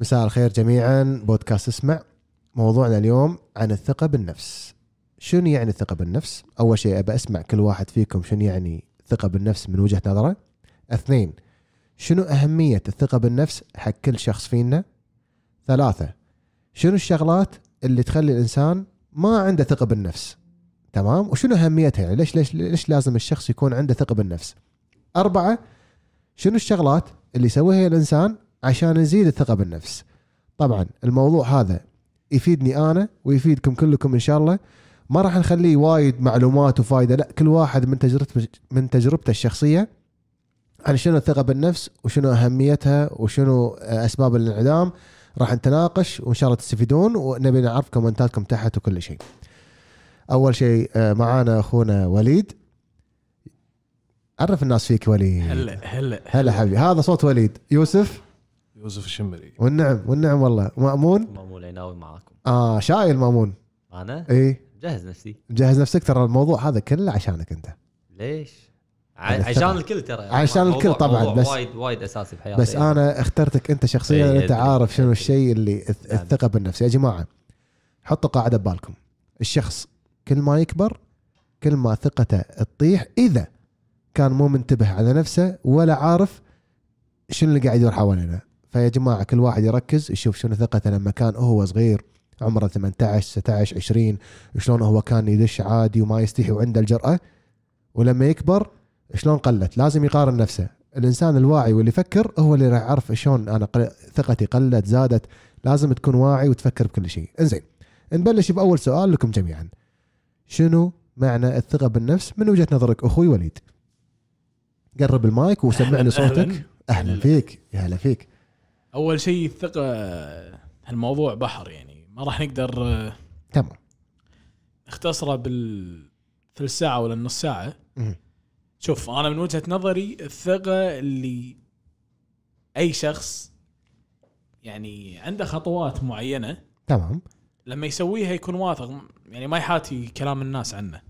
مساء الخير جميعا. بودكاست اسمع. موضوعنا اليوم عن الثقة بالنفس. شنو يعني الثقة بالنفس؟ أول شيء أبى أسمع كل واحد فيكم شنو يعني الثقة بالنفس من وجهة نظره. اثنين شنو أهمية الثقة بالنفس حق كل شخص فينا؟ ثلاثة شنو الشغلات اللي تخلي الإنسان ما عنده ثقة بالنفس؟ تمام؟ وشنو أهميتها يعني؟ ليش ليش ليش لازم الشخص يكون عنده ثقة بالنفس؟ أربعة شنو الشغلات اللي يسويها الإنسان عشان يزيد الثقة بالنفس. طبعا الموضوع هذا يفيدني أنا ويفيدكم كلكم إن شاء الله. ما راح نخليه وايد معلومات وفايدة لا كل واحد من تجربته من تجربته الشخصية عن شنو الثقة بالنفس وشنو أهميتها وشنو أسباب الانعدام. راح نتناقش وإن شاء الله تستفيدون ونبي نعرف كومنتاتكم تحت وكل شيء. أول شيء آه، معانا أخونا وليد. عرف الناس فيك وليد؟ هلا هلا. هلا حبيبي. هذا صوت وليد. يوسف؟ يوسف الشمري. والنعم والنعم والله. مأمون؟ مأمون العناوي معاكم. آه شايل مأمون. أنا؟ إي. مجهز نفسي. جهز نفسك ترى الموضوع هذا كله عشانك أنت. ليش؟ عشان الكل ترى. عشان الكل طبعاً، موضوع بس- وايد وايد أساسي بحياتي بس أنا اخترتك أنت شخصيا أنت أدري، عارف شنو أدري. الشيء اللي الث- نعم. الثقة بالنفس. يا جماعة حطوا قاعدة ببالكم. الشخص كل ما يكبر كل ما ثقته تطيح إذا كان مو منتبه على نفسه ولا عارف شنو اللي قاعد يدور حوالينا فيا جماعة كل واحد يركز يشوف شنو ثقته لما كان هو صغير عمره 18 16 20 شلون هو كان يدش عادي وما يستحي وعنده الجرأة. ولما يكبر شلون قلت؟ لازم يقارن نفسه. الإنسان الواعي واللي يفكر هو اللي راح يعرف شلون أنا قل... ثقتي قلت زادت. لازم تكون واعي وتفكر بكل شيء. إنزين نبلش بأول سؤال لكم جميعا. شنو معنى الثقة بالنفس من وجهة نظرك أخوي وليد؟ قرب المايك وسمعني أهلاً، صوتك. أهلاً. أهلا فيك يا هلا فيك. أول شيء الثقة هالموضوع بحر يعني ما راح نقدر تمام نختصره بال ثلث ساعة ولا نص ساعة. شوف أنا من وجهة نظري الثقة اللي أي شخص يعني عنده خطوات معينة تمام لما يسويها يكون واثق يعني ما يحاتي كلام الناس عنه.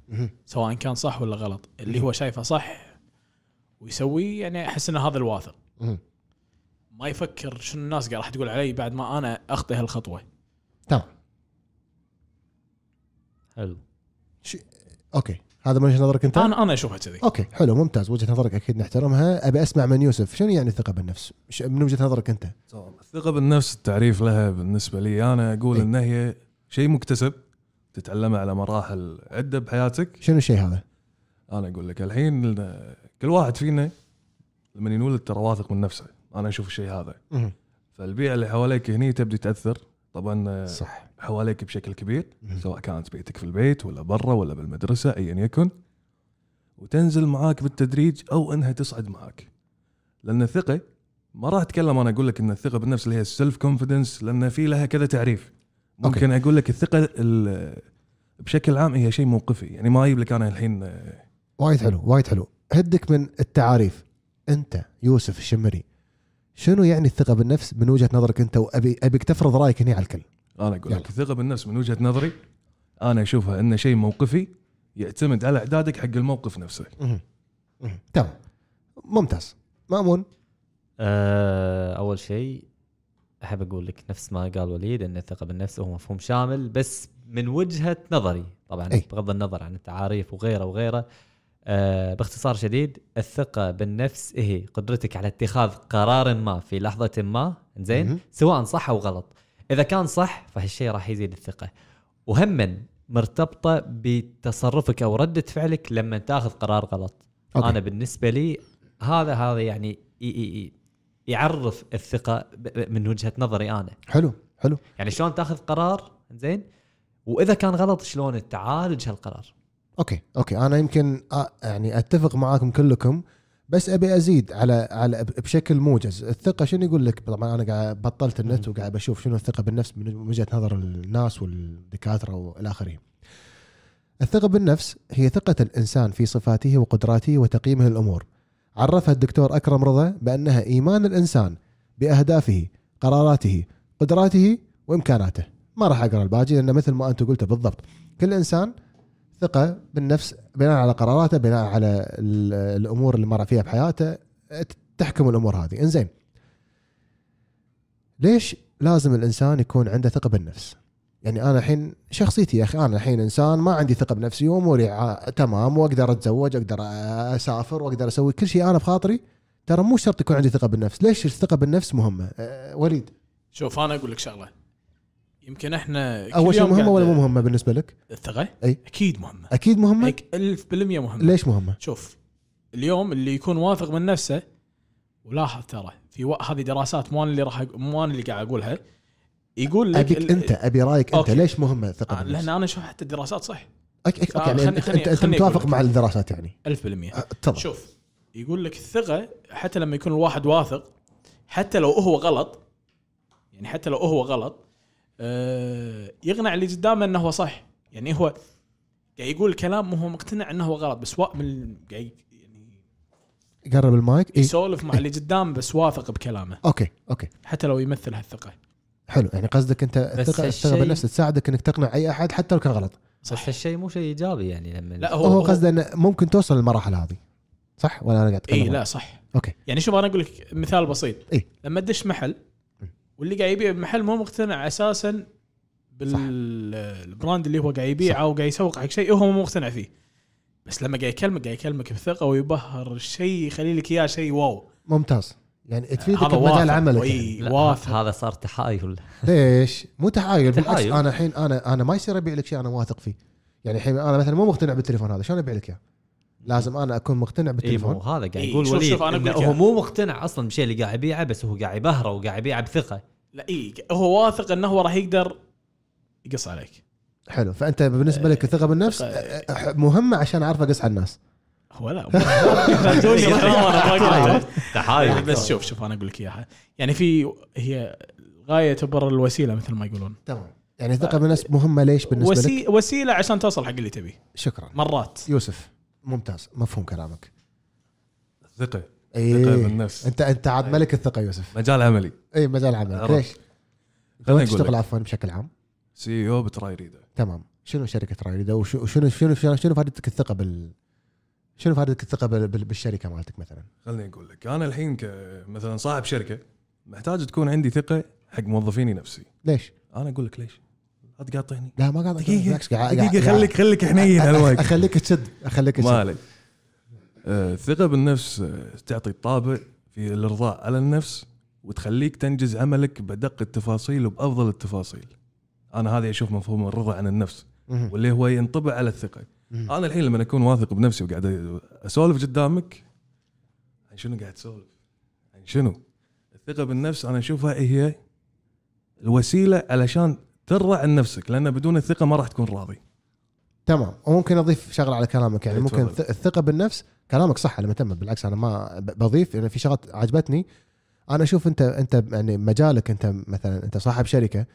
سواء كان صح ولا غلط اللي هو شايفه صح ويسويه يعني أحس إن هذا الواثق. ما يفكر شنو الناس قاعد راح تقول علي بعد ما أنا اخطي هالخطوة. تمام. حلو. okay. هذا من وجهة نظرك أنت؟ أنا أنا أشوفها كذي. okay. حلو ممتاز. وجهة نظرك أكيد نحترمها. أبي أسمع من يوسف. شنو يعني الثقة بالنفس؟ ش- من وجهة نظرك أنت؟ الثقة بالنفس التعريف لها بالنسبة لي. أنا أقول إيه. إن هي شيء مكتسب تتعلمه على مراحل عدة بحياتك. شنو الشيء هذا؟ أنا أقول لك الحين ال- كل واحد فينا لما ينولد ترى واثق من نفسه. أنا أشوف الشيء هذا. مهم. فالبيئة اللي حواليك هني تبدي تأثر. طبعا آه، صح. حواليك بشكل كبير. سواء كانت بيتك في البيت ولا برا ولا بالمدرسة أيا يكن. وتنزل معاك بالتدريج أو أنها تصعد معاك. لأن الثقة ما راح أتكلم أنا أقول لك أن الثقة بالنفس اللي هي ال self confidence لأن في لها كذا تعريف. ممكن okay. أقول لك الثقة ال- بشكل عام هي شيء موقفي. يعني ما أجيب لك أنا الحين آه، وايد حلو وايد حلو. هدك من التعاريف. أنت يوسف الشمري شنو يعني الثقة بالنفس من وجهة نظرك أنت؟ وابي أبيك تفرض رأيك هنا على الكل. أنا أقول يلا. لك الثقة بالنفس من وجهة نظري أنا أشوفها أنه شيء موقفي يعتمد على إعدادك حق الموقف نفسه. تمام. ممتاز. مأمون؟ آه أول شيء أحب أقول لك نفس ما قال وليد إن الثقة بالنفس هو مفهوم شامل بس من وجهة نظري. طبعا أي. بغض النظر عن التعاريف وغيره وغيره آه باختصار شديد الثقة بالنفس هي قدرتك على اتخاذ قرار ما في لحظة ما زين. سواء صح أو غلط. إذا كان صح فهالشيء راح يزيد الثقة. وهما مرتبطة بتصرفك أو ردة فعلك لما تاخذ قرار غلط. okay. أنا بالنسبة لي هذا هذا يعني ي- ي- ي- يعرف ب- من وجهة نظري أنا. حلو حلو. يعني شلون تاخذ قرار زين وإذا كان غلط شلون تعالج هالقرار؟ okay okay. أنا يمكن آه يعني أتفق معاكم كلكم بس أبي أزيد على على بشكل موجز. الثقة شنو يقول لك؟ طبعا أنا قاعد بطلت النت وقاعد بشوف شنو الثقة بالنفس من وجهة نظر الناس والدكاترة وإلى آخره. الثقة بالنفس هي ثقة الإنسان في صفاته وقدراته وتقييمه للأمور. عرفها الدكتور أكرم رضا بأنها إيمان الإنسان بأهدافه قراراته قدراته وإمكاناته. ما راح أقرأ الباقي لأن مثل ما أنت قلت بالضبط. كل إنسان ثقة بالنفس بناء على قراراته بناء على ال- الأمور اللي مر فيها بحياته تحكم الأمور هذه. إنزين. ليش لازم الإنسان يكون عنده ثقة بالنفس؟ يعني أنا الحين شخصيتي يا أخي أنا الحين إنسان ما عندي ثقة بنفسي وأموري تمام وأقدر أتزوج أقدر أسافر وأقدر أسوي كل شيء أنا بخاطري. ترى مو شرط يكون عندي ثقة بالنفس. ليش الثقة بالنفس مهمة؟ أه وليد. شوف أنا أقول لك شغلة. يمكن إحنا أول شيء مهمة ولا مو مهمة بالنسبة لك؟ الثقة؟ أي. أكيد مهمة. أكيد مهمة؟ أك- ألف بالمية مهمة. ليش مهمة؟ شوف اليوم اللي يكون واثق من نفسه ولاحظ ترى في و... هذه دراسات مو أنا اللي راح مو أنا اللي قاعد أقولها. يقول لك أبيك ال- أنت أبي رأيك أنت okay. ليش مهمة الثقه آه، لأن أنا أشوف حتى الدراسات صح. okay okay يعني خلني- خلني- انت, أنت متوافق. مع الدراسات يعني. 1000% أه، تفضل. شوف يقول لك الثقة حتى لما يكون الواحد واثق حتى لو هو غلط يعني حتى لو هو غلط آه يقنع اللي قدامه إنه هو صح. يعني هو قاعد يقول كلام وهو مقتنع إنه هو غلط بس وا... من قاعد يعني قرب المايك. إيه؟ يسولف مع اللي قدام بس واثق بكلامه. okay okay. حتى لو يمثل هالثقة. حلو يعني قصدك أنت الثقه الثقة بالنفس تساعدك إنك تقنع أي أحد حتى لو كان غلط. بس هالشيء مو شيء إيجابي يعني لما لا هو, هو, قصده إنه ممكن توصل للمراحل هذه. صح؟ ولا أنا قاعد أتكلم اي لا صح. okay. يعني شوف أنا أقول لك مثال بسيط. إي. لما تدش محل واللي قاعد يبيع بمحل مو مقتنع أساسا بال brand اللي هو قاعد يبيعه وقاعد يسوق حق شيء هو مو مقتنع فيه بس لما قاعد يكلمك قاعد يكلمك بثقة ويبهر الشيء يخلي لك إياه شيء واو ممتاز يعني تفيدك هذا بمجال عملك. يعني. واثق. هذا صار تحايل ليش؟ مو تحايل بالعكس. أنا الحين أنا أنا ما يصير أبيع لك شيء أنا واثق فيه يعني الحين أنا مثلا مو مقتنع بالتليفون هذا شلون أبيع لك إياه؟ لازم أنا أكون مقتنع اي مو بالتليفون. هذا قاعد إي، يقول شوف- وليد شوف، أنا هو. مو مقتنع أصلا بالشيء اللي قاعد يبيعه بس هو قاعد يبهرة وقاعد يبيعه بثقة. لا اي هو واثق إنه هو راح يقدر يقص عليك. حلو. فأنت بالنسبة لك الثقة بالنفس مهمة عشان أعرف أقص على الناس. هو لا تحايل. بس شوف شوف أنا أقول لك إياها. يعني في هي غاية تبرر الوسيلة مثل ما يقولون. تمام. يعني الثقة بالنفس مهمة ليش بالنسبة لك؟ وسي... وسيلة عشان توصل حق اللي تبيه. شكرا. مرات. يوسف. ممتاز مفهوم كلامك. الثقه اي ثقة بالنفس أنت أنت عاد ملك الثقة يوسف. مجال عملي. اي مجال عرفت. ليش؟ خليني تشتغل عفوا بشكل عام؟ سي أو بتراي ريدة. تمام. شنو شركة رايده وشنو شنو شنو شنو, شنو فائدتك الثقة بال شنو فائدتك الثقة بال... بال... بالشركة مالتك مثلا؟ خليني أقول لك. أنا الحين كمثلا صاحب شركة محتاج تكون عندي ثقة حق موظفيني نفسي. ليش؟ أنا أقول لك ليش. لا تقاطعني لا ما قاعد دقيقة. بالعكس قاعد قاعد- خليك خليك حنين هالوقت أخليك تشد أخليك تشد. عليك آه، الثقه بالنفس آه، تعطي طابع في الإرضاء على النفس وتخليك تنجز عملك بدق التفاصيل وبأفضل التفاصيل. أنا هذه أشوف مفهوم الرضا عن النفس. واللي هو ينطبع على الثقة. أنا الحين لما أكون واثق بنفسي وقاعد أسولف قدامك عن شنو قاعد تسولف عن شنو؟ الثقة بالنفس أنا أشوفها هي الوسيلة علشان ترضى عن نفسك لأن بدون الثقة ما راح تكون راضي. تمام. وممكن أضيف شغلة على كلامك يعني. إيه، ممكن الثقة بالنفس كلامك صح أنا متمم بالعكس أنا ما بضيف يعني في شغلات عجبتني. أنا أشوف أنت أنت يعني مجالك أنت مثلا أنت صاحب شركة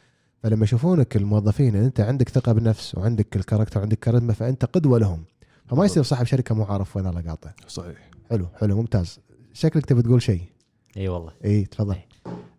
فلما يشوفونك الموظفين إن أنت عندك ثقة بالنفس وعندك ال character وعندك كاريزما فأنت قدوة لهم. فما يصير صاحب شركة مو عارف وين الله قاطه. صحيح. حلو حلو ممتاز. شكلك تبي تقول شيء؟ إي والله. إي تفضل.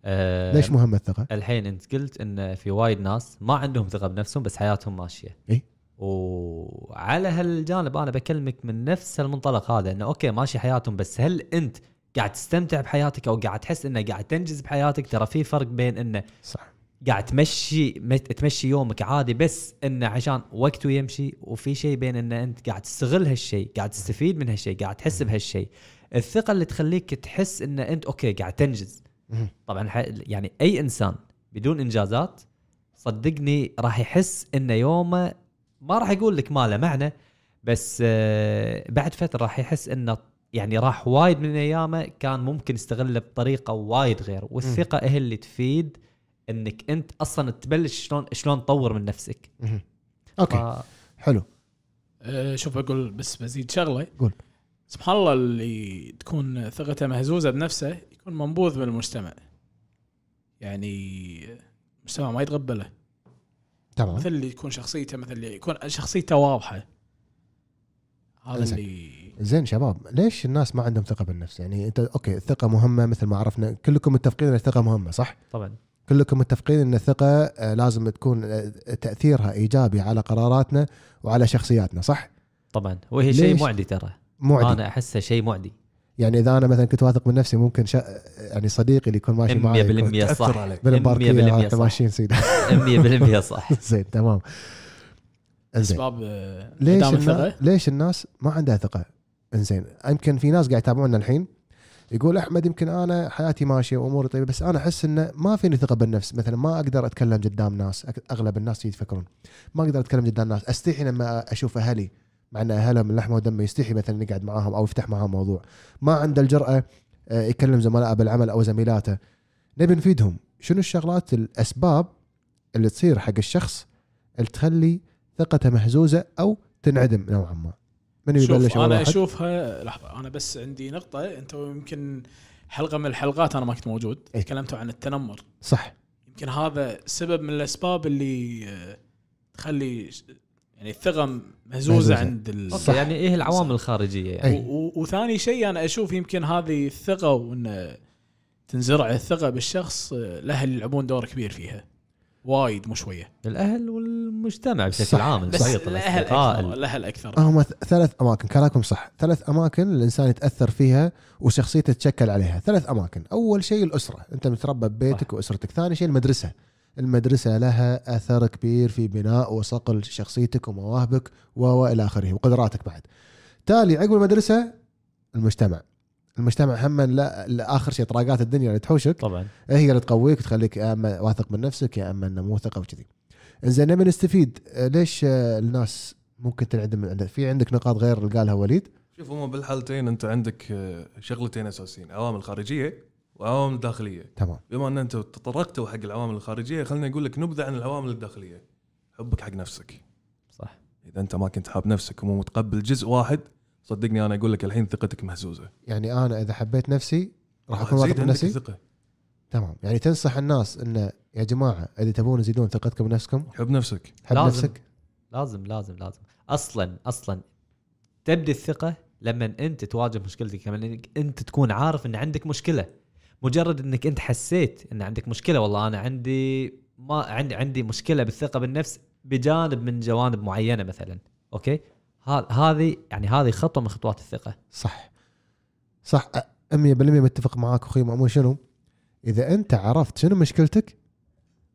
آه ليش مهمه الثقة؟ الحين انت قلت إن في وايد ناس ما عندهم ثقة بنفسهم بس حياتهم ماشية إي. وعلى هالجانب أنا بكلمك من نفس المنطلق هذا إنه أوكي ماشي حياتهم بس هل أنت قاعد تستمتع بحياتك أو قاعد تحس إنه قاعد تنجز بحياتك ترى في فرق بين إنه صح قاعد تمشي مت- تمشي يومك عادي بس إنه عشان وقته يمشي وفي شيء بين إنه أنت قاعد تستغل هالشيء قاعد تستفيد من هالشيء قاعد تحس بهالشيء الثقة اللي تخليك تحس ان أنت أوكي قاعد تنجز. طبعا ح- يعني أي إنسان بدون إنجازات صدقني راح يحس ان يومه ما راح يقول لك ما له معنى بس آه، بعد فترة راح يحس إنه يعني راح وايد من أيامه كان ممكن يستغله بطريقة وايد غير والثقة هي اللي تفيد إنك أنت أصلا تبلش شلون شلون تطور من نفسك. أوكي. ف- حلو. أه، شوف أقول بس بزيد شغلة. قول. سبحان الله اللي تكون ثقته مهزوزة بنفسه يكون منبوذ بالمجتمع. يعني المجتمع ما يتقبله. تمام. مثل اللي يكون شخصيته مثل اللي يكون شخصيته واضحة. هذا زين. اللي زين شباب ليش الناس ما عندهم ثقة بالنفس؟ يعني انت أوكي الثقة مهمة مثل ما عرفنا. كلكم متفقين ان الثقة مهمة صح؟ طبعا. كلكم متفقين ان الثقة آه، لازم تكون آه، تأثيرها إيجابي على قراراتنا وعلى شخصياتنا صح؟ طبعا. وهي شيء؟ معدي ترى. معدي. أنا أحسه شيء معدي. يعني إذا أنا مثلا كنت واثق من نفسي ممكن شا... يعني صديقي اللي يكون ماشي معي يكون 100% تأثر صح. عليك. بالمباركيه 100% إحنا صح. ماشيين سيدا 100% صح. زين تمام. إنزين. أسباب آه، ليش النا... الثقه ليش الناس ما عندها ثقة؟ إنزين يمكن في ناس قاعد يتابعونا الحين يقول أحمد يمكن أنا حياتي ماشية وأموري طيبة بس أنا أحس إنه ما فيني ثقة بالنفس. مثلا ما أقدر أتكلم قدام ناس أك- أغلب الناس يتفكرون. ما أقدر أتكلم قدام ناس. أستحي لما أشوف أهلي مع أن اهلهم من لحمة ودمه يستحي مثلا يقعد معاهم أو يفتح معاهم موضوع. ما عنده الجرأة آه، يكلم زملائه بالعمل أو زميلاته. نبي نفيدهم. شنو الشغلات الأسباب اللي تصير حق الشخص اللي تخلي ثقته مهزوزة أو تنعدم نوعا ما؟ من يبلش أنا؟ أشوفها لحظة أنا بس عندي نقطة. أنت يمكن حلقة من الحلقات أنا ما كنت موجود. إيه. تكلمتوا عن التنمر. صح. يمكن هذا سبب من الأسباب اللي آه، تخلي يعني الثقه مهزوزه مهزوزة. عند ال... يعني إيه العوامل الخارجية يعني؟ أي. و- و- وثاني شيء أنا أشوف يمكن هذه الثقه وإن تنزرع الثقه بالشخص الأهل يلعبون دور كبير فيها. وايد مو شوية. الأهل والمجتمع بشكل صح. عام بس المحيط الأهل أكثر الأهل أكثر. هم ثلاث أماكن كلامكم صح. ثلاث أماكن الإنسان يتأثر فيها وشخصيته تتشكل عليها. ثلاث أماكن. أول شيء الأسرة. أنت متربى ببيتك وأسرتك. ثاني شيء المدرسة. المدرسة لها اثر كبير في بناء وصقل شخصيتك ومواهبك و و إلى آخره وقدراتك بعد. تالي عقب المدرسة المجتمع. المجتمع هم لا لا آخر شيء طراقات الدنيا اللي تحوشك. طبعا. هي اللي تقويك وتخليك يا أما واثق من نفسك يا أما إنه مو ثقة وكذي. زين نبي نستفيد. ليش آه، الناس ممكن تنعدم من عندها في عندك نقاط غير اللي قالها وليد؟ شوف هم بالحالتين أنت عندك آه، شغلتين أساسيين. عوامل خارجية وعوامل داخلية. تمام. بما أن أنت تطرقتوا حق العوامل الخارجية خليني أقول لك نبذه عن العوامل الداخلية. حبك حق نفسك. صح. إذا أنت ما كنت حاب نفسك ومو متقبل جزء واحد صدقني أنا أقول لك الحين ثقتك مهزوزة. يعني أنا إذا حبيت نفسي راح أكون واثق من عندك نفسي؟ ثقة. تمام. يعني تنصح الناس انه يا جماعة إذا تبون تزيدون ثقتكم بنفسكم؟ حب نفسك. حب لازم. نفسك؟ لازم لازم لازم. أصلا أصلا تبدي الثقة لما أنت تواجه مشكلتك لما أنت تكون عارف إن عندك مشكلة. مجرد إنك أنت حسيت إن عندك مشكلة والله أنا عندي ما عندي عندي مشكلة بالثقة بالنفس بجانب من جوانب معينة مثلا أوكي؟ هذه يعني هذه خطوة من خطوات الثقة. صح. صح أ- 100% متفق معاك أخوي مأمون. شنو؟ إذا أنت عرفت شنو مشكلتك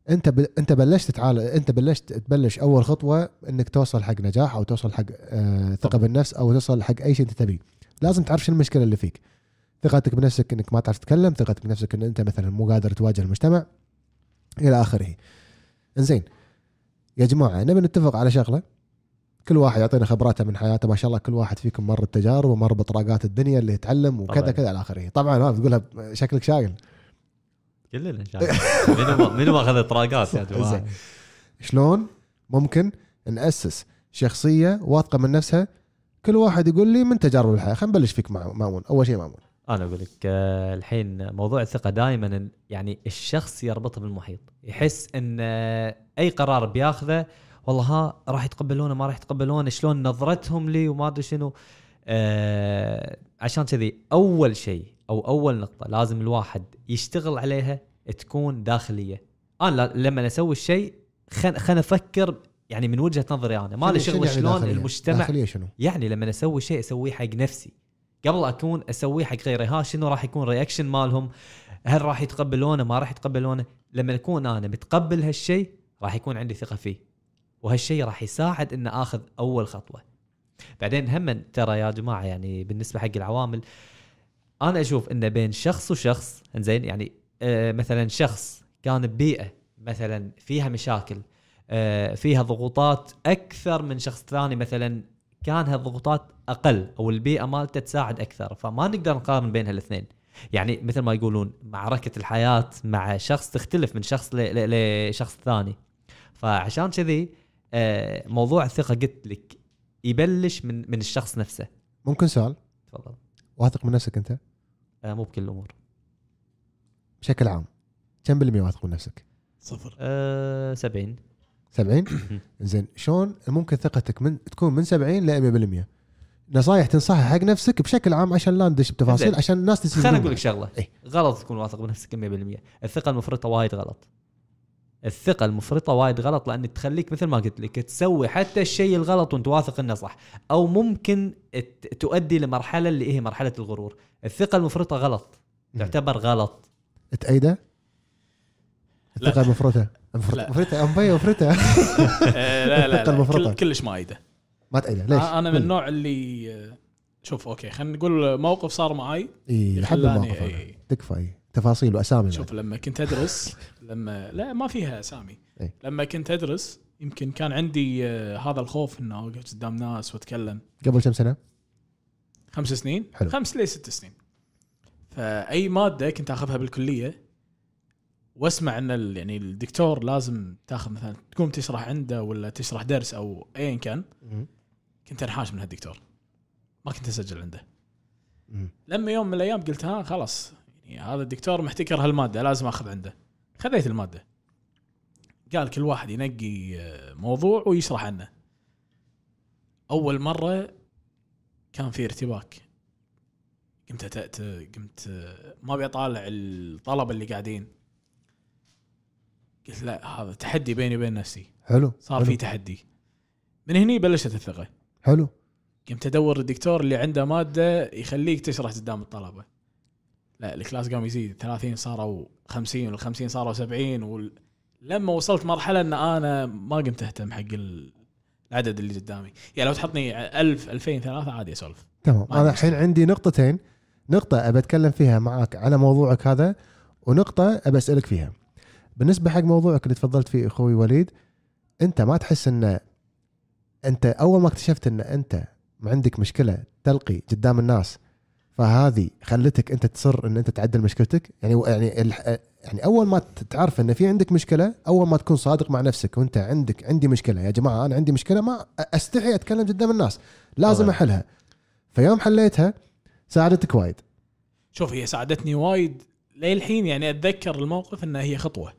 أنت ب... أنت بلشت تعالج أنت بلشت تبلش أول خطوة إنك توصل حق نجاح أو توصل حق آه ثقة بالنفس أو توصل حق أي شيء أنت تبيه. لازم تعرف شنو المشكلة اللي فيك. ثقتك بنفسك إنك ما تعرف تتكلم ثقتك بنفسك إن أنت مثلا مو قادر تواجه المجتمع إلى آخره. إنزين. يا جماعة نبي نتفق على شغلة. كل واحد يعطينا خبراته من حياته. ما شاء الله كل واحد فيكم مر التجارب ومر بطراقات الدنيا اللي يتعلم وكذا. كذا إلى آخره. طبعا ما بتقولها شكلك شايل كلنا الله. منو منو ما أخذ طراقات يا جماعة. شلون؟ ممكن نأسس شخصية واثقة من نفسها. كل واحد يقول لي من تجارب الحياة. خلينا نبلش فيك مع مامون. أول شيء مامون. أنا أقول لك آه، الحين موضوع الثقة دائما يعني الشخص يربطه بالمحيط يحس إن آه، أي قرار بياخذه والله ها راح يتقبلونه ما راح يتقبلونه شلون نظرتهم لي وما أدري شنو آه عشان كذي أول شيء أو أول نقطة لازم الواحد يشتغل عليها تكون داخلية أنا لما أسوي الشيء خل أفكر يعني من وجهة نظري أنا ما لي شغل يعني شلون داخلية؟ المجتمع داخلية شنو؟ يعني لما أسوي شيء أسويه حق نفسي قبل أكون اسويه حق غيري ها شنو راح يكون رياكشن مالهم؟ هل راح يتقبلونه؟ ما راح يتقبلونه؟ لما أكون أنا متقبل هالشيء راح يكون عندي ثقة فيه. وهالشيء راح يساعد ان آخذ أول خطوة. بعدين هم ترى يا جماعة يعني بالنسبة حق العوامل أنا أشوف إنه بين شخص وشخص إنزين يعني آه مثلا شخص كان ببيئة مثلا فيها مشاكل آه فيها ضغوطات أكثر من شخص ثاني مثلا كان هالضغوطات أقل أو البيئة مالته تساعد أكثر فما نقدر نقارن بين هالاثنين. يعني مثل ما يقولون معركة الحياة مع شخص تختلف من شخص ل- ل- لشخص ثاني. فعشان كذي آه، موضوع الثقة قلت لك يبلش من من الشخص نفسه. ممكن سؤال؟ تفضل. واثق من نفسك أنت؟ آه، مو بكل الأمور. بشكل عام كم بالمية واثق من نفسك؟ صفر. أه 70 70 زين شلون ممكن ثقتك من تكون من 70 ل 100% نصايح تنصحها حق نفسك بشكل عام عشان لا ندش بتفاصيل. عشان الناس تستفيد خليني أقول. لك شغلة إيه. غلط تكون واثق بنفسك 100% الثقة المفرطة وايد غلط الثقة المفرطة وايد غلط لأن تخليك مثل ما قلت لك تسوي حتى الشيء الغلط وأنت واثق إنه صح أو ممكن تؤدي لمرحلة اللي هي مرحلة الغرور الثقة المفرطة غلط. تعتبر غلط تأيده؟ لا. الثقة مفرطة مفرطة لا. آه، لا لا, لا كلش ما ايده ما تأيده ليش؟ أنا من النوع اللي آه، شوف أوكي خلينا نقول موقف صار معي إي خلاني- الموقف. تكفى إي تفاصيل وأسامي شوف. لما كنت أدرس لما لا ما فيها أسامي إي. لما كنت أدرس يمكن كان عندي آه، هذا الخوف إنه أوقف قدام ناس وأتكلم قبل كم سنة؟ خمس سنين حلو. خمس لي ست سنين فأي مادة كنت أخذها بالكلية واسمع إن ال- يعني الدكتور لازم تاخذ مثلا تقوم تشرح عنده ولا تشرح درس أو ايا كان كنت انحاش من هالدكتور. ما كنت أسجل عنده. لما يوم من الأيام قلت ها خلاص يعني هذا الدكتور محتكر هالمادة لازم أخذ عنده. خذيت المادة. قال كل واحد ينقي آه، موضوع ويشرح عنه. أول مرة كان في ارتباك. قمت قمت آه، ما أبي أطالع الطلبه اللي قاعدين. قلت لا هذا تحدي بيني وبين نفسي. حلو صار. في تحدي. من هني بلشت الثقة. حلو. قمت أدور الدكتور اللي عنده مادة يخليك تشرح قدام الطلبة. لا الكلاس قام يزيد 30 صاروا 50 وال50 صاروا 70 وال... لما وصلت مرحلة إن أنا ما قمت أهتم حق ال- العدد اللي قدامي. يعني لو تحطني 1000 2000 3 عادي أسولف. تمام. ما أنا الحين عندي نقطتين نقطة ابى أتكلم فيها معك على موضوعك هذا ونقطة ابى أسألك فيها. بالنسبة حق موضوعك اللي تفضلت فيه أخوي وليد أنت ما تحس إن أنت أول ما اكتشفت إن أنت عندك مشكلة تلقي قدام الناس فهذه خلتك أنت تصر إن أنت تعدل مشكلتك؟ يعني يعني يعني أول ما تعرف إن في عندك مشكلة أول ما تكون صادق مع نفسك وأنت عندك عندي مشكلة يا جماعة أنا عندي مشكلة ما أستحي أتكلم قدام الناس لازم طبعاً. أحلها. فيوم حليتها ساعدتك وايد. شوف هي ساعدتني وايد للحين يعني أتذكر الموقف إنها هي خطوة.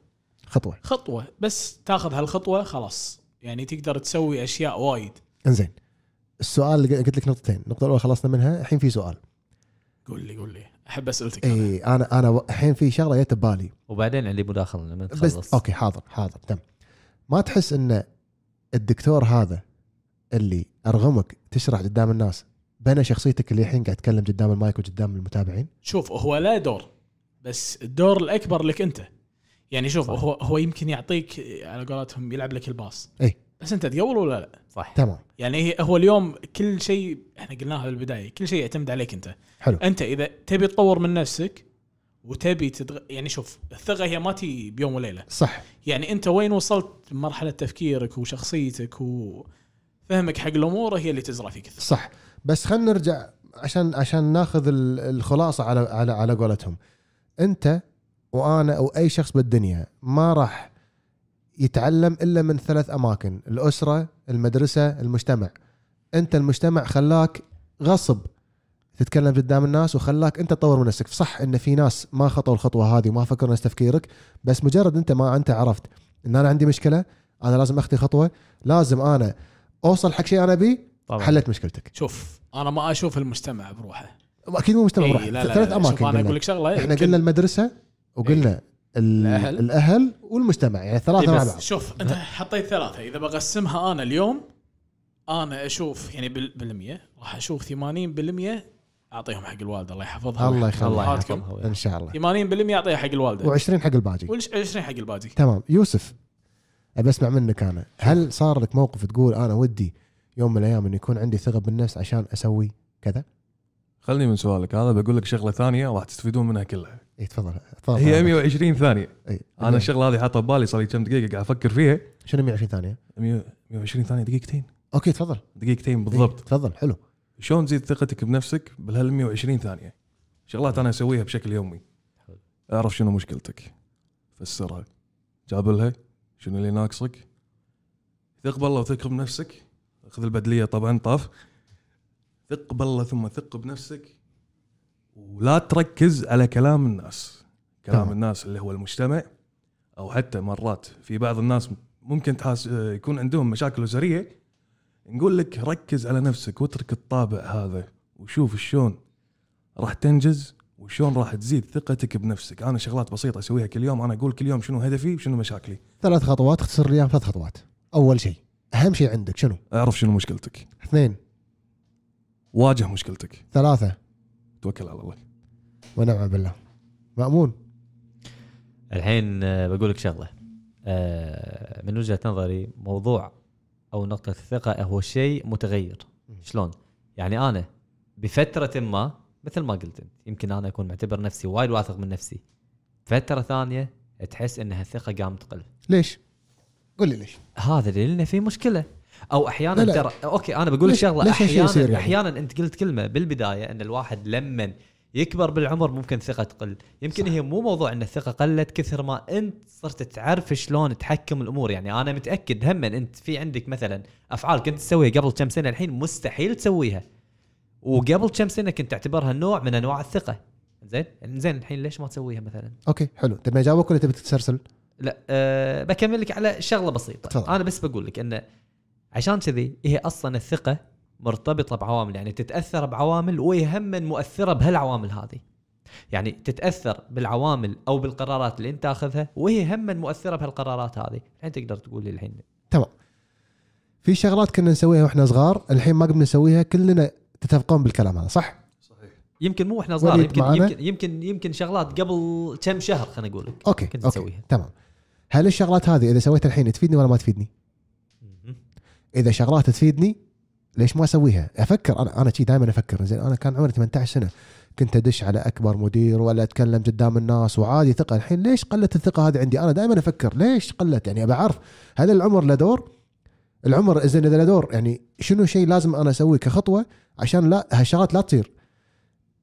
خطوة. خطوة. بس تاخذ هالخطوة خلاص. يعني تقدر تسوي أشياء وايد. إنزين. السؤال اللي قلت لك نقطتين. النقطه الاولى خلصنا منها. الحين في سؤال. قول لي قول لي. أحب أسئلتك أنا. اي أنا أنا الحين في شغلة جت ببالي. وبعدين عندي مداخله لما بس تخلص. أوكي حاضر حاضر تم ما تحس إن الدكتور هذا اللي أرغمك تشرح قدام الناس بنى شخصيتك اللي الحين قاعد تتكلم قدام المايك وقدام المتابعين؟ شوف هو له دور. بس الدور الأكبر لك أنت. يعني شوف صح. هو هو يمكن يعطيك على قولتهم يلعب لك ال pass. إي. بس أنت تقول ولا لا؟ صح. تمام. يعني هو اليوم كل شيء إحنا قلناها بالبدايه كل شيء يعتمد عليك أنت. حلو. أنت إذا تبي تطور من نفسك وتبي تدغ... يعني شوف الثقة هي ما تيي بيوم وليلة. صح. يعني أنت وين وصلت؟ بمرحله تفكيرك وشخصيتك وفهمك حق الأمور هي اللي تزرع فيك الثقة. صح. بس خلينا نرجع عشان عشان ناخذ ال- الخلاصة على على على قولتهم. أنت وأنا أو أي شخص بالدنيا ما راح يتعلم إلا من ثلاث أماكن الأسرة المدرسة المجتمع. أنت المجتمع خلاك غصب تتكلم قدام الناس وخلاك أنت تطور من نفسك. صح إن في ناس ما خطوا الخطوة هذه وما فكروا نفس تفكيرك بس مجرد أنت ما أنت عرفت إن أنا عندي مشكلة أنا لازم اخذ خطوة لازم أنا أوصل حق شيء أنا ابيه طبعا. حلت مشكلتك. شوف أنا ما أشوف المجتمع بروحه. أكيد مو مجتمع إي بروح لا لا ثلاث لا أماكن شوف أنا قلنا. أقول لك شغلة إحنا قلنا المدرسة وقلنا ال- الأهل. الأهل والمجتمع يعني ثلاثة إيه مع بس بعض. شوف أنت حطيت ثلاثة. إذا بقسمها أنا اليوم أنا أشوف يعني بال- بالمية. راح أشوف 80% أعطيهم حق الوالدة الله يحفظها. الله يحفظها. إن. شاء الله. 80% أعطيها حق الوالدة. و20 حق الباقي. وال20 حق الباقي. تمام. يوسف أبي أسمع منك أنا. هل صار لك موقف تقول أنا ودي يوم من الأيام انه يكون عندي ثقة بالنفس عشان أسوي كذا؟ خلني من سؤالك. هذا بقول لك شغلة ثانية راح تستفيدون منها كلها. اي تفضل. تفضل. هي 120 ثانية. اي أنا الشغلة هذه حاطها ببالي صار لي كم دقيقة قاعد أفكر فيها. شنو 120 ثانية؟ 100 120 ثانية دقيقتين. أوكي تفضل. دقيقتين إي، بالضبط. تفضل حلو. شلون تزيد ثقتك بنفسك بهال 120 ثانية؟ شغلات أنا أسويها بشكل يومي. أعرف شنو مشكلتك. فسرها. جابلها. شنو اللي ناقصك؟ ثق بالله وثق بنفسك. خذ البدلية طبعا طاف. ثق بالله ثم ثق بنفسك. ولا تركز على كلام الناس. كلام تمام. الناس اللي هو المجتمع أو حتى مرات في بعض الناس ممكن تحاس يكون عندهم مشاكل أسرية. نقول لك ركز على نفسك واترك الطابع هذا وشوف شلون راح تنجز وشلون راح تزيد ثقتك بنفسك. أنا شغلات بسيطة أسويها كل يوم. أنا أقول كل يوم شنو هدفي وشنو مشاكلي. ثلاث خطوات. اختصر لي ثلاث خطوات. أول شيء أهم شيء عندك شنو؟ أعرف شنو مشكلتك. اثنين. واجه مشكلتك. ثلاثة. توكل على الله. ونعم بالله. مأمون. الحين آه، بقول لك شغلة. آه، من وجهة نظري موضوع أو نقطة الثقة هو شيء متغير. شلون؟ يعني أنا بفترة ما مثل ما قلت أنت يمكن أنا أكون معتبر نفسي وايد واثق من نفسي. فترة ثانية تحس ان الثقة قام تقل. ليش؟ قول لي ليش؟ هذا لأن في مشكلة. أو أحيانا لا لا. ترى أوكي أنا بقول لك شغله أحيانا يعني؟ أحيانا أنت قلت كلمة بالبداية إن الواحد لما يكبر بالعمر ممكن ثقة تقل يمكن صح. هي مو موضوع إن الثقة قلت كثر ما أنت صرت تعرف شلون تحكم الأمور يعني أنا متأكد هم أنت في عندك مثلا أفعال كنت تسويها قبل كم سنة الحين مستحيل تسويها وقبل كم سنة كنت تعتبرها نوع من أنواع الثقة زين زين الحين ليش ما تسويها مثلا أوكي حلو تبي اجاوبك ولا تبي تتسرسل؟ لا أه بكمل لك على شغلة بسيطة تفضل. أنا بس بقول لك انه عشان كذي هي أصلا الثقة مرتبطة بعوامل يعني تتأثر بعوامل وهي هم مؤثرة بهالعوامل هذه يعني تتأثر بالعوامل أو بالقرارات اللي أنت تأخذها وهي هم مؤثرة بهالقرارات هذه الحين تقدر تقول لي الحين تمام في شغلات كنا نسويها وإحنا صغار الحين ما قمنا نسويها كلنا تتفقون بالكلام هذا صح؟ صحيح يمكن مو إحنا صغار يمكن معانا؟ يمكن يمكن يمكن شغلات قبل كم شهر خلينا نقول لك أوكي كنت أوكي تسويها. تمام هل الشغلات هذه إذا سويتها الحين تفيدني ولا ما تفيدني؟ إذا شغلات تفيدني ليش ما أسويها؟ أفكر أنا أنا شي دائما أفكر زين أنا كان عمري 18 سنة كنت أدش على أكبر مدير ولا أتكلم قدام الناس وعادي ثقة الحين ليش قلت الثقة هذه عندي؟ أنا دائما أفكر ليش قلت؟ يعني أبي أعرف هل العمر له دور؟ العمر زين إذا له دور يعني شنو شيء لازم أنا أسويه كخطوة عشان لا هالشغلات لا تصير.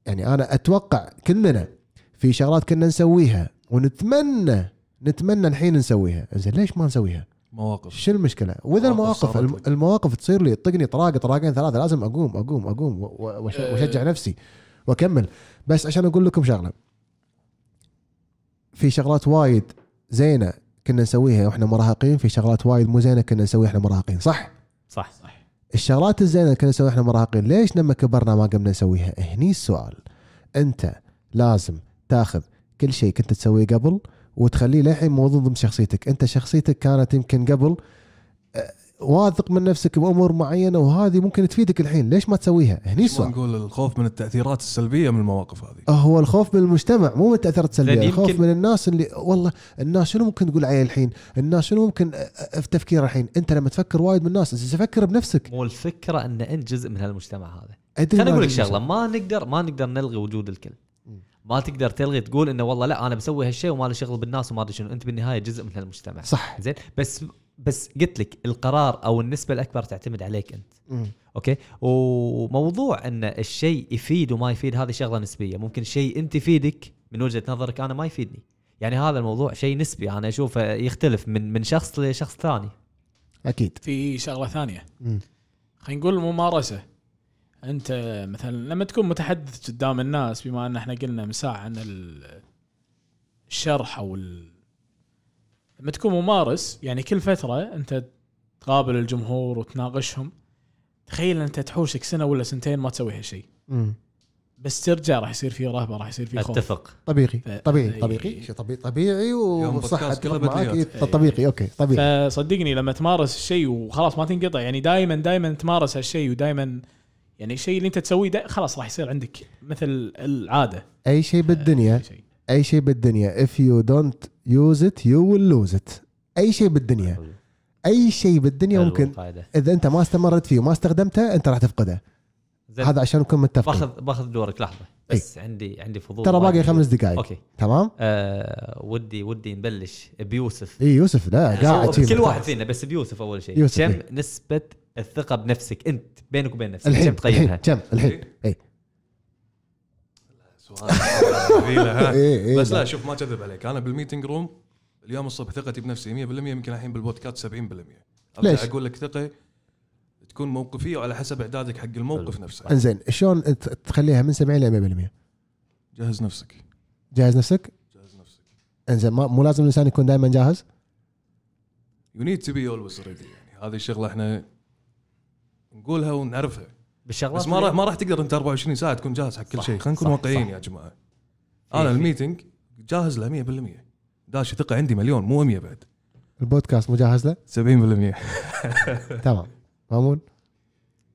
يعني أنا أتوقع كلنا في شغلات كنا نسويها ونتمنى نتمنى الحين نسويها، زين ليش ما نسويها؟ مواقف شو المشكلة؟ وإذا مواقف المواقف صارت الم- لك. المواقف تصير لي تطقني طراقة طراقين ثلاثة لازم أقوم أقوم أقوم أه. وأشجع نفسي وأكمل بس عشان أقول لكم شغلة في شغلات وايد زينة كنا نسويها وإحنا مراهقين في شغلات وايد مو زينة كنا نسويها إحنا مراهقين صح؟ صح صح الشغلات الزينة اللي كنا نسويها إحنا مراهقين ليش لما كبرنا ما قمنا نسويها؟ هني السؤال أنت لازم تاخذ كل شيء كنت تسويه قبل وتخليه للحين موضوع ضمن شخصيتك، انت شخصيتك كانت يمكن قبل آه، واثق من نفسك بأمور معينة وهذه ممكن تفيدك الحين، ليش ما تسويها؟ هني السؤال. نقول الخوف من التأثيرات السلبية من المواقف هذه هو الخوف من المجتمع مو من التأثيرات السلبية، الخوف من الناس اللي والله الناس شنو ممكن تقول علي الحين؟ الناس شنو ممكن آه، آه، في تفكير الحين؟ انت لما تفكر وايد من الناس انت تفكر بنفسك. مو الفكرة إن انت جزء من هالمجتمع هذا خليني ما أقول لك شغلة ما نقدر ما نقدر نلغي وجود الكل. ما تقدر تلغي تقول إنه والله لا أنا بسوي هالشيء وما لي شغل بالناس وما أدري شنو. أنت بالنهاية جزء من هالمجتمع صح. زين؟ بس بس قلت لك القرار أو النسبة الأكبر تعتمد عليك أنت. مم. أوكي؟ وموضوع إن الشيء يفيد وما يفيد هذه شغلة نسبية. ممكن شيء أنت يفيدك من وجهة نظرك أنا ما يفيدني. يعني هذا الموضوع شيء نسبي. أنا اشوفه يختلف من من شخص لشخص ثاني. أكيد. في شغلة ثانية. خلينا نقول الممارسه انت مثلا لما تكون متحدث قدام الناس بما ان إحنا قلنا من ساعه عن ال- الشرح أو ال... لما تكون ممارس يعني كل فترة انت تقابل الجمهور وتناقشهم تخيل انت تحوشك سنة ولا سنتين ما تسوي هالشيء. بس ترجع راح يصير في رهبة راح يصير في خوف. أتفق. طبيعي ف- طبيعي. طبيعي. شيء طبيعي طبيعي وصح طبيعي أوكي طبيعي. فصدقني لما تمارس الشيء وخلاص ما تنقطع يعني دائما دائما تمارس هالشيء ودائما يعني الشيء اللي انت تسويه دا خلاص راح يصير عندك مثل العادة. أي شيء بالدنيا شيء. أي شيء بالدنيا. If you don't use it you will lose it. أي شيء بالدنيا. أي شيء بالدنيا ممكن. إذا أنت ما استمريت فيه وما استخدمته أنت راح تفقده. هذا عشان نكون متفقين. باخذ باخذ دورك لحظة. بس عندي عندي فضول ترى باقي. خمس دقائق. أوكي. تمام؟ آه ودي ودي نبلش بيوسف. اي يوسف لا قاعد شي كل واحد. فينا بس بيوسف أول شيء. كم إيه. نسبة الثقة بنفسك أنت بينك وبين نفسك. الحين كم تقيمها الحين كم الحين اي سؤال ثقيلة، ها؟ إي، إي، بس لا. شوف ما أكذب عليك. أنا بال meeting room اليوم الصبح ثقتي بنفسي 100% يمكن الحين بالبودكاست 70% أرجع ليش؟ أقول لك ثقة تكون موقفية وعلى حسب إعدادك حق الموقف نفسه. إنزين شلون ت- تخليها من 70 ل 100% جهز نفسك. جاهز نفسك؟ جهز نفسك. إنزين ما- مو لازم الإنسان يكون دائما جاهز؟ you need to be always ready يعني هذه الشغلة إحنا نقولها ونعرفها. بالشغلات بس ما راح ما راح تقدر انت 24 ساعة تكون جاهز حق كل شيء. خلينا نكون واقعيين. يا جماعة. أنا في- ال meeting جاهز له 100% داش ثقه عندي مليون مو 100 بعد. البودكاست مجهز له؟ 70% تمام. مأمون؟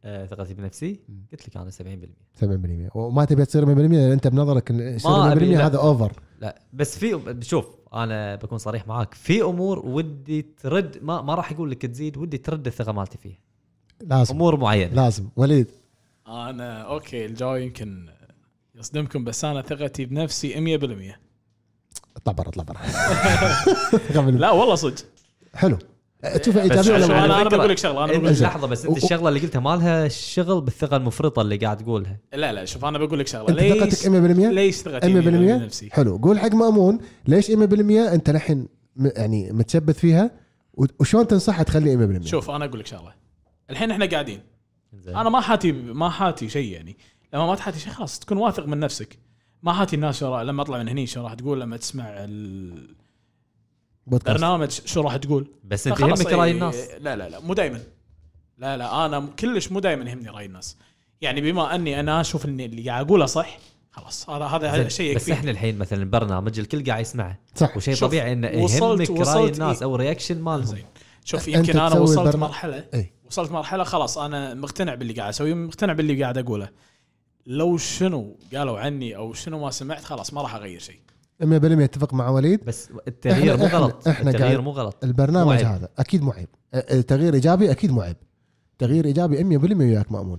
آه، ثقتي بنفسي. قلت لك أنا 70% 70% وما تبي تصير 100% لأن أنت بنظرك إن يصير 100% أبي، لا. هذا over لا بس في شوف أنا بكون صريح معاك. في أمور ودي ترد ما ما راح أقول لك تزيد ودي ترد الثقة مالتي فيها. لازم. أمور معينة. لازم. وليد. أنا أوكي الجواب يمكن يصدمكم بس أنا ثقتي بنفسي 100% أطلع برا أطلع برا. لا والله صدق. حلو. تشوف إيجابية شوف ولا؟ أنا أنا بقول لك شغلة أنا بقول لحظة بس أنت الشغلة اللي قلتها ما لها شغل بالثقة المفرطة اللي قاعد تقولها. لا لا شوف أنا بقول لك شغلة. أنت ثقتك ليش 100% ليش ثقتي 100% بنفسي؟ حلو. قول حق مأمون ليش 100% أنت الحين يعني متشبث فيها وشلون تنصحها تخلي 100% شوف أنا أقول لك شغلة. الحين إحنا قاعدين. زين. أنا ما حاتي ما حاتي شيء يعني. لما ما تحاتي شيء خلاص تكون واثق من نفسك. ما حاتي الناس شو لما أطلع من هني شو راح تقول لما تسمع البرنامج بودكاست. شو راح تقول. بس أنت يهمك رأي الناس. لا لا لا مو دائما لا لا أنا كلش مو دائما يهمني رأي الناس. يعني بما أني أنا أشوف إني اللي قاعد أقوله صح خلاص هذا هذا شيء بس إحنا الحين مثلا البرنامج الكل قاعد يسمعه. صح. وشيء طبيعي إنه وصلت- يهمك رأي وصلت الناس إيه. أو ال reaction مالهم. زين شوف يمكن أنا وصلت البرنامج- مرحله إي. وصلت مرحلة خلاص أنا مقتنع باللي قاعد اسويه مقتنع باللي قاعد أقوله. لو شنو قالوا عني أو شنو ما سمعت خلاص ما راح أغير شيء. 100% أتفق مع وليد. بس التغيير مو غلط. إحنا التغيير مو غلط. البرنامج مو عيب. هذا أكيد مو عيب. أ- تغيير إيجابي أكيد مو عيب. تغيير إيجابي 100% وياك مأمون.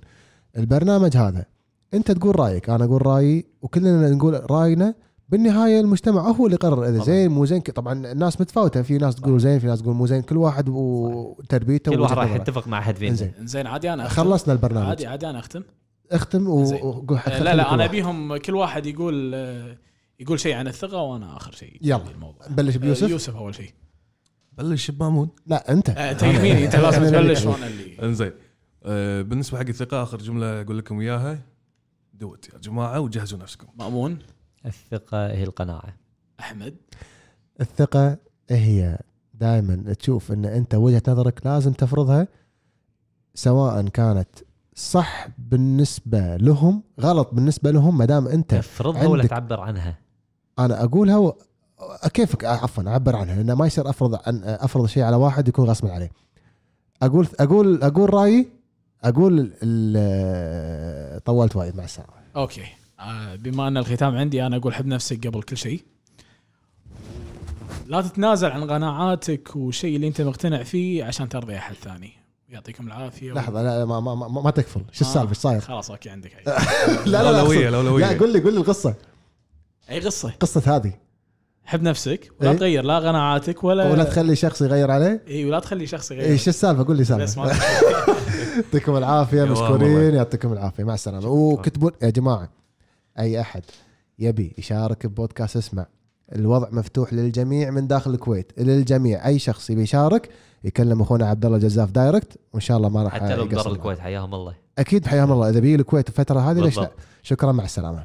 البرنامج هذا أنت تقول رأيك أنا أقول رأيي وكلنا نقول رأينا بالنهاية المجتمع هو اللي يقرر إذا. زين مو زين طبعا الناس متفاوتة في ناس تقول زين في ناس تقول مو زين كل واحد وتربيته كل واحد راح. يتفق مع أحد فينا. إنزين. زين عادي أنا أختم. خلصنا البرنامج. عادي عادي أنا أختم. اختم زين. وقول حق آه، لا لا أنا. أبيهم كل واحد يقول آه، يقول شيء عن الثقة وأنا آخر شيء يلا. الموضوع. بلش آه، بيوسف يوسف أول شيء. بلش بمامون لا أنت. آه، أنت يميني أنت لازم تبلش وأنا اللي إنزين. آه بالنسبة حق الثقة آخر جملة أقول لكم إياها. دوت يا جماعة وجهزوا نفسكم. مأمون. الثقة هي القناعة. أحمد؟ الثقة هي دائما تشوف إن أنت وجهة نظرك لازم تفرضها سواء كانت صح بالنسبة لهم غلط بالنسبة لهم ما دام أنت تفرضها ولا تعبر عنها؟ أنا أقولها و... كيفك؟ عفوا أعبر عنها لأن ما يصير أفرض عن أفرض شيء على واحد يكون غصب عليه. أقول أقول أقول رأيي أقول ال- طولت وايد مع السلامة. أوكي. آه، بما أن الختام عندي أنا أقول حب نفسك قبل كل شيء. لا تتنازل عن قناعاتك والشيء اللي أنت مقتنع فيه عشان ترضي أحد ثاني. يعطيكم العافية لحظة لا ما ما, ما, ما تكفل. شو آه، السالفة؟ إيش صاير؟ خلاص أوكي عندك. لا لا لا الاولويه لا قول لي قول لي القصة. أي قصة؟ قصة هذه. حب نفسك ولا إيه؟ تغير لا قناعاتك ولا ولا تخلي شخص يغير عليه؟ اي ولا تخلي شخص يغير. إيش السالفة؟ قول لي سالفة. يعطيكم العافية. مشكورين يعطيكم العافية. مع السلامة. وكتبوا يا جماعة أي أحد. يبي يشارك ببودكاست اسمع. الوضع مفتوح للجميع من داخل الكويت. للجميع. أي شخص يبي يشارك يكلم أخونا عبد الله جزاف direct. وإن شاء الله ما راح حتى لو برا. الكويت حياهم الله. أكيد حياهم الله. إذا بيجي الكويت الفترة هذه ليش لا. شكرا مع السلامة.